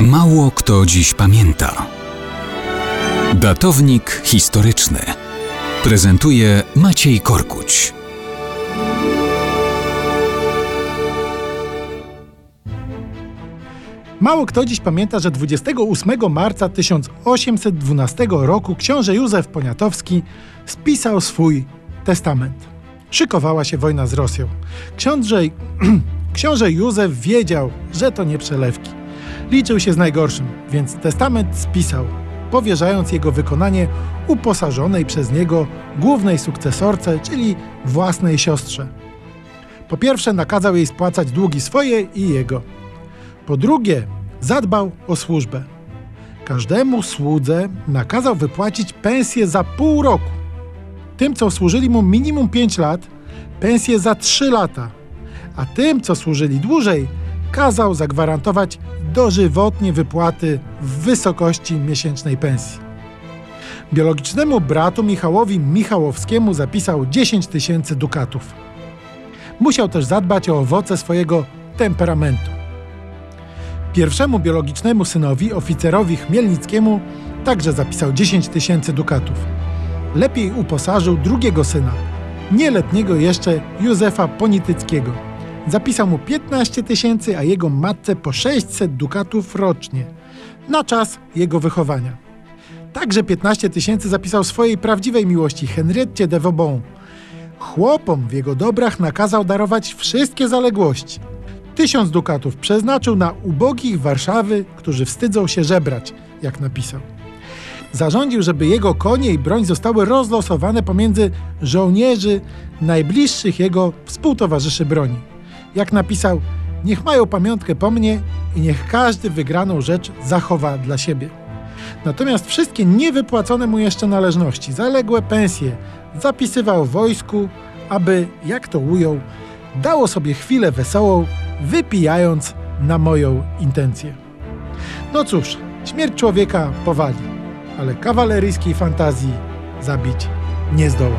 Mało kto dziś pamięta. Datownik historyczny prezentuje Maciej Korkuć. Mało kto dziś pamięta, że 28 marca 1812 roku książę Józef Poniatowski spisał swój testament. Szykowała się wojna z Rosją. Książę, książę Józef wiedział, że to nie przelewki. Liczył się z najgorszym, więc testament spisał, powierzając jego wykonanie uposażonej przez niego głównej sukcesorce, czyli własnej siostrze. Po pierwsze, nakazał jej spłacać długi swoje i jego. Po drugie, zadbał o służbę. Każdemu słudze nakazał wypłacić pensję za pół roku. Tym, co służyli mu minimum 5 lat, pensję za 3 lata, a tym, co służyli dłużej, kazał zagwarantować dożywotnie wypłaty w wysokości miesięcznej pensji. Biologicznemu bratu Michałowi Michałowskiemu zapisał 10 tysięcy dukatów. Musiał też zadbać o owoce swojego temperamentu. Pierwszemu biologicznemu synowi, oficerowi Chmielnickiemu, także zapisał 10 tysięcy dukatów. Lepiej uposażył drugiego syna, nieletniego jeszcze Józefa Ponityckiego. Zapisał mu 15 tysięcy, a jego matce po 600 dukatów rocznie na czas jego wychowania. Także 15 tysięcy zapisał swojej prawdziwej miłości Henriette de Vauban. Chłopom w jego dobrach nakazał darować wszystkie zaległości. Tysiąc dukatów przeznaczył na ubogich Warszawy, którzy wstydzą się żebrać, jak napisał. Zarządził, żeby jego konie i broń zostały rozlosowane pomiędzy żołnierzy najbliższych jego współtowarzyszy broni. Jak napisał, niech mają pamiątkę po mnie i niech każdy wygraną rzecz zachowa dla siebie. Natomiast wszystkie niewypłacone mu jeszcze należności, zaległe pensje, zapisywał wojsku, aby, jak to ujął, dało sobie chwilę wesołą, wypijając na moją intencję. No cóż, śmierć człowieka powali ale kawaleryjskiej fantazji zabić nie zdoła.